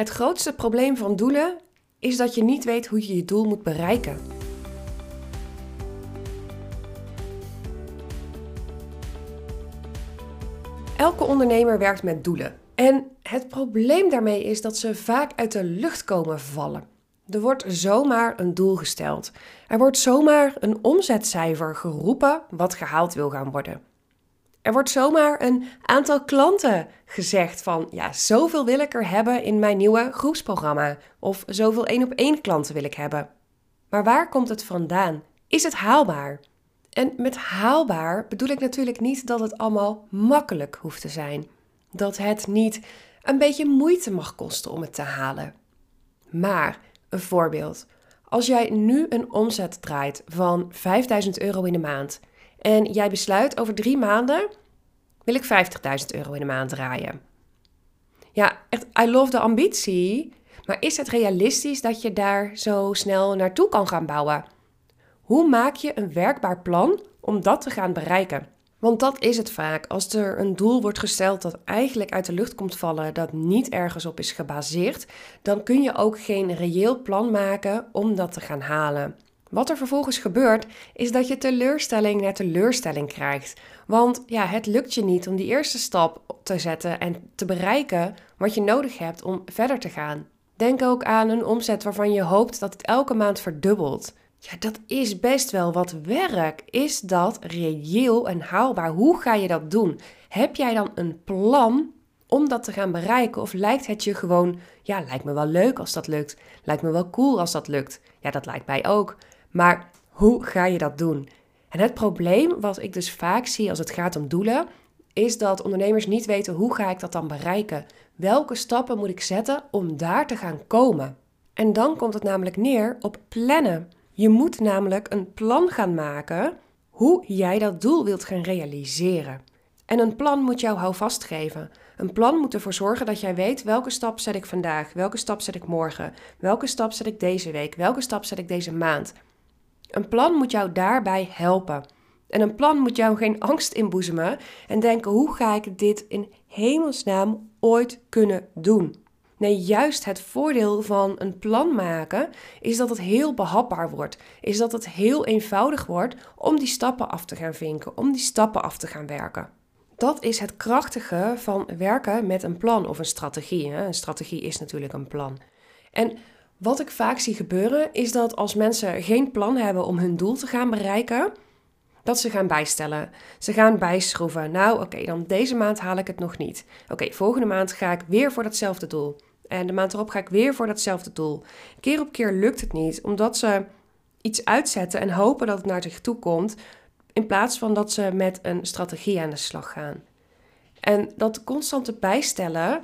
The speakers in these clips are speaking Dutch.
Het grootste probleem van doelen is dat je niet weet hoe je je doel moet bereiken. Elke ondernemer werkt met doelen. En het probleem daarmee is dat ze vaak uit de lucht komen vallen. Er wordt zomaar een doel gesteld. Er wordt zomaar een omzetcijfer geroepen wat gehaald wil gaan worden. Er wordt zomaar een aantal klanten gezegd van ja, zoveel wil ik er hebben in mijn nieuwe groepsprogramma of zoveel één op één klanten wil ik hebben. Maar waar komt het vandaan? Is het haalbaar? En met haalbaar bedoel ik natuurlijk niet dat het allemaal makkelijk hoeft te zijn. Dat het niet een beetje moeite mag kosten om het te halen. Maar een voorbeeld. Als jij nu een omzet draait van 5000 euro in de maand en jij besluit over drie maanden wil ik 50.000 euro in de maand draaien. Ja, echt, I love de ambitie, maar is het realistisch dat je daar zo snel naartoe kan gaan bouwen? Hoe maak je een werkbaar plan om dat te gaan bereiken? Want dat is het vaak. Als er een doel wordt gesteld dat eigenlijk uit de lucht komt vallen, dat niet ergens op is gebaseerd, dan kun je ook geen reëel plan maken om dat te gaan halen. Wat er vervolgens gebeurt, is dat je teleurstelling naar teleurstelling krijgt. Want ja, het lukt je niet om die eerste stap te zetten en te bereiken wat je nodig hebt om verder te gaan. Denk ook aan een omzet waarvan je hoopt dat het elke maand verdubbelt. Ja, dat is best wel wat werk. Is dat reëel en haalbaar? Hoe ga je dat doen? Heb jij dan een plan om dat te gaan bereiken? Of lijkt het je gewoon, ja, lijkt me wel leuk als dat lukt. Lijkt me wel cool als dat lukt. Ja, dat lijkt mij ook. Maar hoe ga je dat doen? En het probleem wat ik dus vaak zie als het gaat om doelen, is dat ondernemers niet weten hoe ga ik dat dan bereiken? Welke stappen moet ik zetten om daar te gaan komen? En dan komt het namelijk neer op plannen. Je moet namelijk een plan gaan maken hoe jij dat doel wilt gaan realiseren. En een plan moet jou houvast geven. Een plan moet ervoor zorgen dat jij weet welke stap zet ik vandaag, welke stap zet ik morgen, welke stap zet ik deze week, welke stap zet ik deze maand. Een plan moet jou daarbij helpen. En een plan moet jou geen angst inboezemen en denken: hoe ga ik dit in hemelsnaam ooit kunnen doen? Nee, juist het voordeel van een plan maken is dat het heel behapbaar wordt. Is dat het heel eenvoudig wordt om die stappen af te gaan vinken, om die stappen af te gaan werken. Dat is het krachtige van werken met een plan of een strategie. Een strategie is natuurlijk een plan. En wat ik vaak zie gebeuren is dat als mensen geen plan hebben om hun doel te gaan bereiken, dat ze gaan bijstellen. Ze gaan bijschroeven. Nou, oké, dan deze maand haal ik het nog niet. Oké, volgende maand ga ik weer voor datzelfde doel. En de maand erop ga ik weer voor datzelfde doel. Keer op keer lukt het niet, omdat ze iets uitzetten en hopen dat het naar zich toe komt, in plaats van dat ze met een strategie aan de slag gaan. En dat constante bijstellen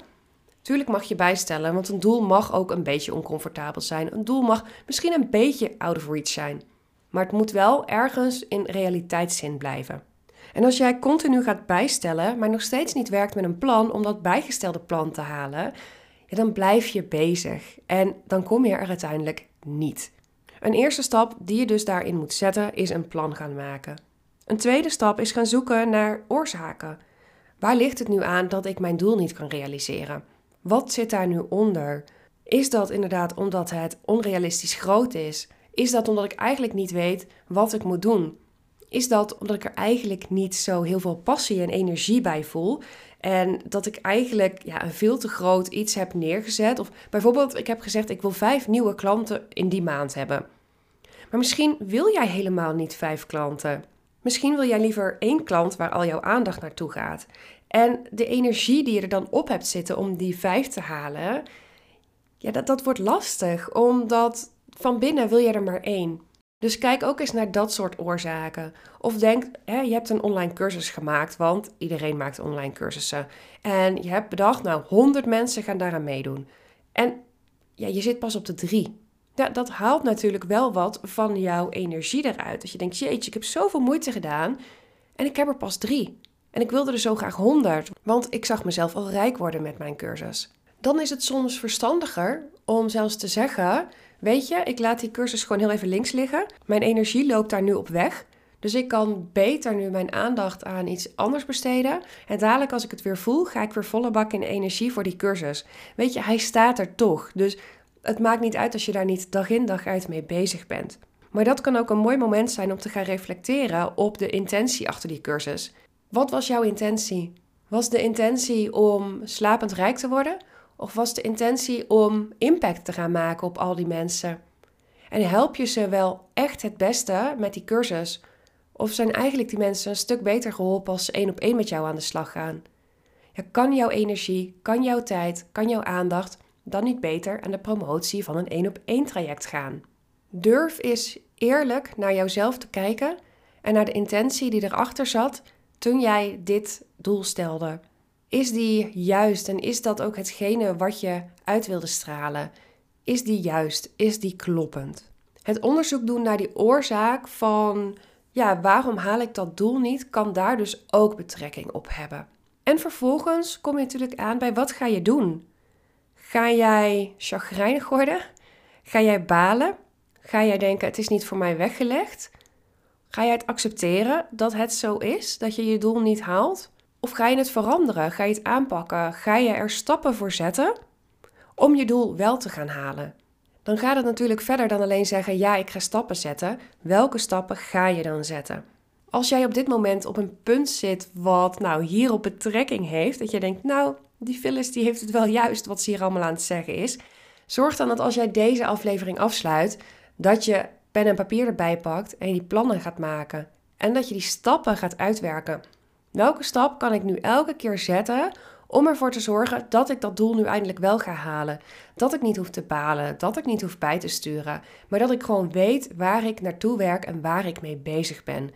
Tuurlijk mag je bijstellen, want een doel mag ook een beetje oncomfortabel zijn. Een doel mag misschien een beetje out of reach zijn. Maar het moet wel ergens in realiteitszin blijven. En als jij continu gaat bijstellen, maar nog steeds niet werkt met een plan om dat bijgestelde plan te halen, ja, dan blijf je bezig en dan kom je er uiteindelijk niet. Een eerste stap die je dus daarin moet zetten is een plan gaan maken. Een tweede stap is gaan zoeken naar oorzaken. Waar ligt het nu aan dat ik mijn doel niet kan realiseren? Wat zit daar nu onder? Is dat inderdaad omdat het onrealistisch groot is? Is dat omdat ik eigenlijk niet weet wat ik moet doen? Is dat omdat ik er eigenlijk niet zo heel veel passie en energie bij voel? En dat ik eigenlijk ja, een veel te groot iets heb neergezet. Of bijvoorbeeld, ik heb gezegd: ik wil vijf nieuwe klanten in die maand hebben. Maar misschien wil jij helemaal niet vijf klanten. Misschien wil jij liever één klant waar al jouw aandacht naartoe gaat. En de energie die je er dan op hebt zitten om die vijf te halen, ja, dat, dat wordt lastig, omdat van binnen wil je er maar één. Dus kijk ook eens naar dat soort oorzaken. Of denk, hè, je hebt een online cursus gemaakt, want iedereen maakt online cursussen. En je hebt bedacht, nou, 100 mensen gaan daaraan meedoen. En ja, je zit pas op de drie. Ja, dat haalt natuurlijk wel wat van jouw energie eruit. Dat je denkt, jeetje, ik heb zoveel moeite gedaan en ik heb er pas drie. En ik wilde er zo graag 100, want ik zag mezelf al rijk worden met mijn cursus. Dan is het soms verstandiger om zelfs te zeggen: Weet je, ik laat die cursus gewoon heel even links liggen. Mijn energie loopt daar nu op weg. Dus ik kan beter nu mijn aandacht aan iets anders besteden. En dadelijk als ik het weer voel, ga ik weer volle bak in energie voor die cursus. Weet je, hij staat er toch. Dus het maakt niet uit als je daar niet dag in dag uit mee bezig bent. Maar dat kan ook een mooi moment zijn om te gaan reflecteren op de intentie achter die cursus. Wat was jouw intentie? Was de intentie om slapend rijk te worden? Of was de intentie om impact te gaan maken op al die mensen? En help je ze wel echt het beste met die cursus? Of zijn eigenlijk die mensen een stuk beter geholpen als ze één op één met jou aan de slag gaan? Ja, kan jouw energie, kan jouw tijd, kan jouw aandacht dan niet beter aan de promotie van een één op één traject gaan? Durf eens eerlijk naar jouzelf te kijken en naar de intentie die erachter zat toen jij dit doel stelde. Is die juist en is dat ook hetgene wat je uit wilde stralen? Is die juist? Is die kloppend? Het onderzoek doen naar die oorzaak van ja, waarom haal ik dat doel niet, kan daar dus ook betrekking op hebben. En vervolgens kom je natuurlijk aan bij wat ga je doen? Ga jij chagrijnig worden? Ga jij balen? Ga jij denken het is niet voor mij weggelegd? Ga jij het accepteren dat het zo is, dat je je doel niet haalt? Of ga je het veranderen? Ga je het aanpakken? Ga je er stappen voor zetten om je doel wel te gaan halen? Dan gaat het natuurlijk verder dan alleen zeggen: ja, ik ga stappen zetten. Welke stappen ga je dan zetten? Als jij op dit moment op een punt zit wat nou hierop betrekking heeft, dat je denkt: nou, die Phyllis die heeft het wel juist wat ze hier allemaal aan het zeggen is. Zorg dan dat als jij deze aflevering afsluit, dat je pen en papier erbij pakt en je die plannen gaat maken. En dat je die stappen gaat uitwerken. Welke stap kan ik nu elke keer zetten om ervoor te zorgen dat ik dat doel nu eindelijk wel ga halen? Dat ik niet hoef te balen, dat ik niet hoef bij te sturen, maar dat ik gewoon weet waar ik naartoe werk en waar ik mee bezig ben.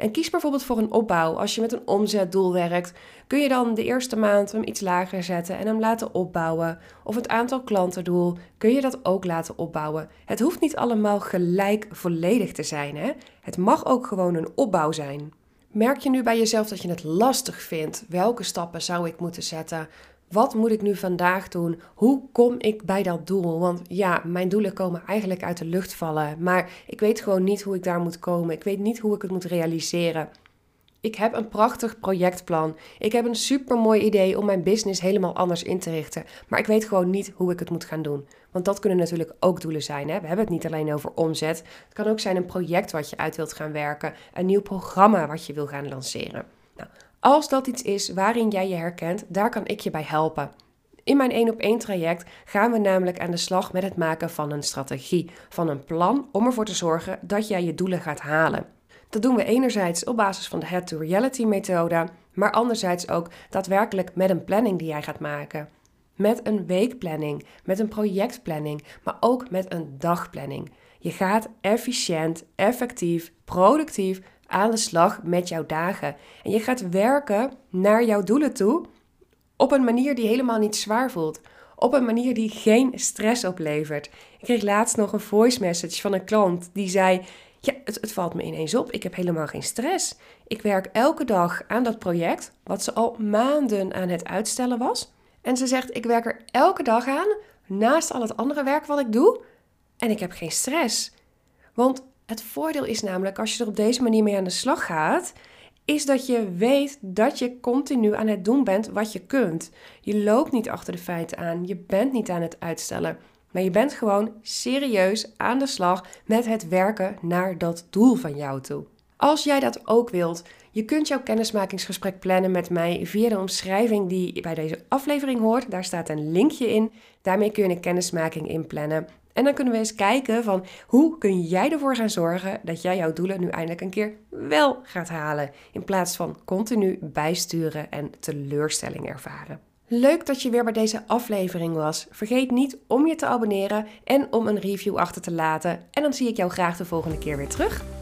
En kies bijvoorbeeld voor een opbouw. Als je met een omzetdoel werkt, kun je dan de eerste maand hem iets lager zetten en hem laten opbouwen. Of het aantal klantendoel kun je dat ook laten opbouwen. Het hoeft niet allemaal gelijk volledig te zijn. Hè? Het mag ook gewoon een opbouw zijn. Merk je nu bij jezelf dat je het lastig vindt? Welke stappen zou ik moeten zetten? Wat moet ik nu vandaag doen? Hoe kom ik bij dat doel? Want ja, mijn doelen komen eigenlijk uit de lucht vallen. Maar ik weet gewoon niet hoe ik daar moet komen. Ik weet niet hoe ik het moet realiseren. Ik heb een prachtig projectplan. Ik heb een supermooi idee om mijn business helemaal anders in te richten. Maar ik weet gewoon niet hoe ik het moet gaan doen. Want dat kunnen natuurlijk ook doelen zijn. Hè? We hebben het niet alleen over omzet. Het kan ook zijn een project wat je uit wilt gaan werken. Een nieuw programma wat je wil gaan lanceren. Als dat iets is waarin jij je herkent, daar kan ik je bij helpen. In mijn 1 op 1 traject gaan we namelijk aan de slag met het maken van een strategie, van een plan om ervoor te zorgen dat jij je doelen gaat halen. Dat doen we enerzijds op basis van de Head to Reality methode, maar anderzijds ook daadwerkelijk met een planning die jij gaat maken. Met een weekplanning, met een projectplanning, maar ook met een dagplanning. Je gaat efficiënt, effectief, productief aan de slag met jouw dagen. En je gaat werken naar jouw doelen toe op een manier die helemaal niet zwaar voelt. Op een manier die geen stress oplevert. Ik kreeg laatst nog een voice message van een klant die zei: Ja, het, het valt me ineens op. Ik heb helemaal geen stress. Ik werk elke dag aan dat project, wat ze al maanden aan het uitstellen was. En ze zegt: Ik werk er elke dag aan, naast al het andere werk wat ik doe. En ik heb geen stress. Want het voordeel is namelijk, als je er op deze manier mee aan de slag gaat, is dat je weet dat je continu aan het doen bent wat je kunt. Je loopt niet achter de feiten aan, je bent niet aan het uitstellen, maar je bent gewoon serieus aan de slag met het werken naar dat doel van jou toe. Als jij dat ook wilt, je kunt jouw kennismakingsgesprek plannen met mij via de omschrijving die bij deze aflevering hoort. Daar staat een linkje in. Daarmee kun je een kennismaking inplannen. En dan kunnen we eens kijken van hoe kun jij ervoor gaan zorgen dat jij jouw doelen nu eindelijk een keer wel gaat halen. In plaats van continu bijsturen en teleurstelling ervaren. Leuk dat je weer bij deze aflevering was. Vergeet niet om je te abonneren en om een review achter te laten. En dan zie ik jou graag de volgende keer weer terug.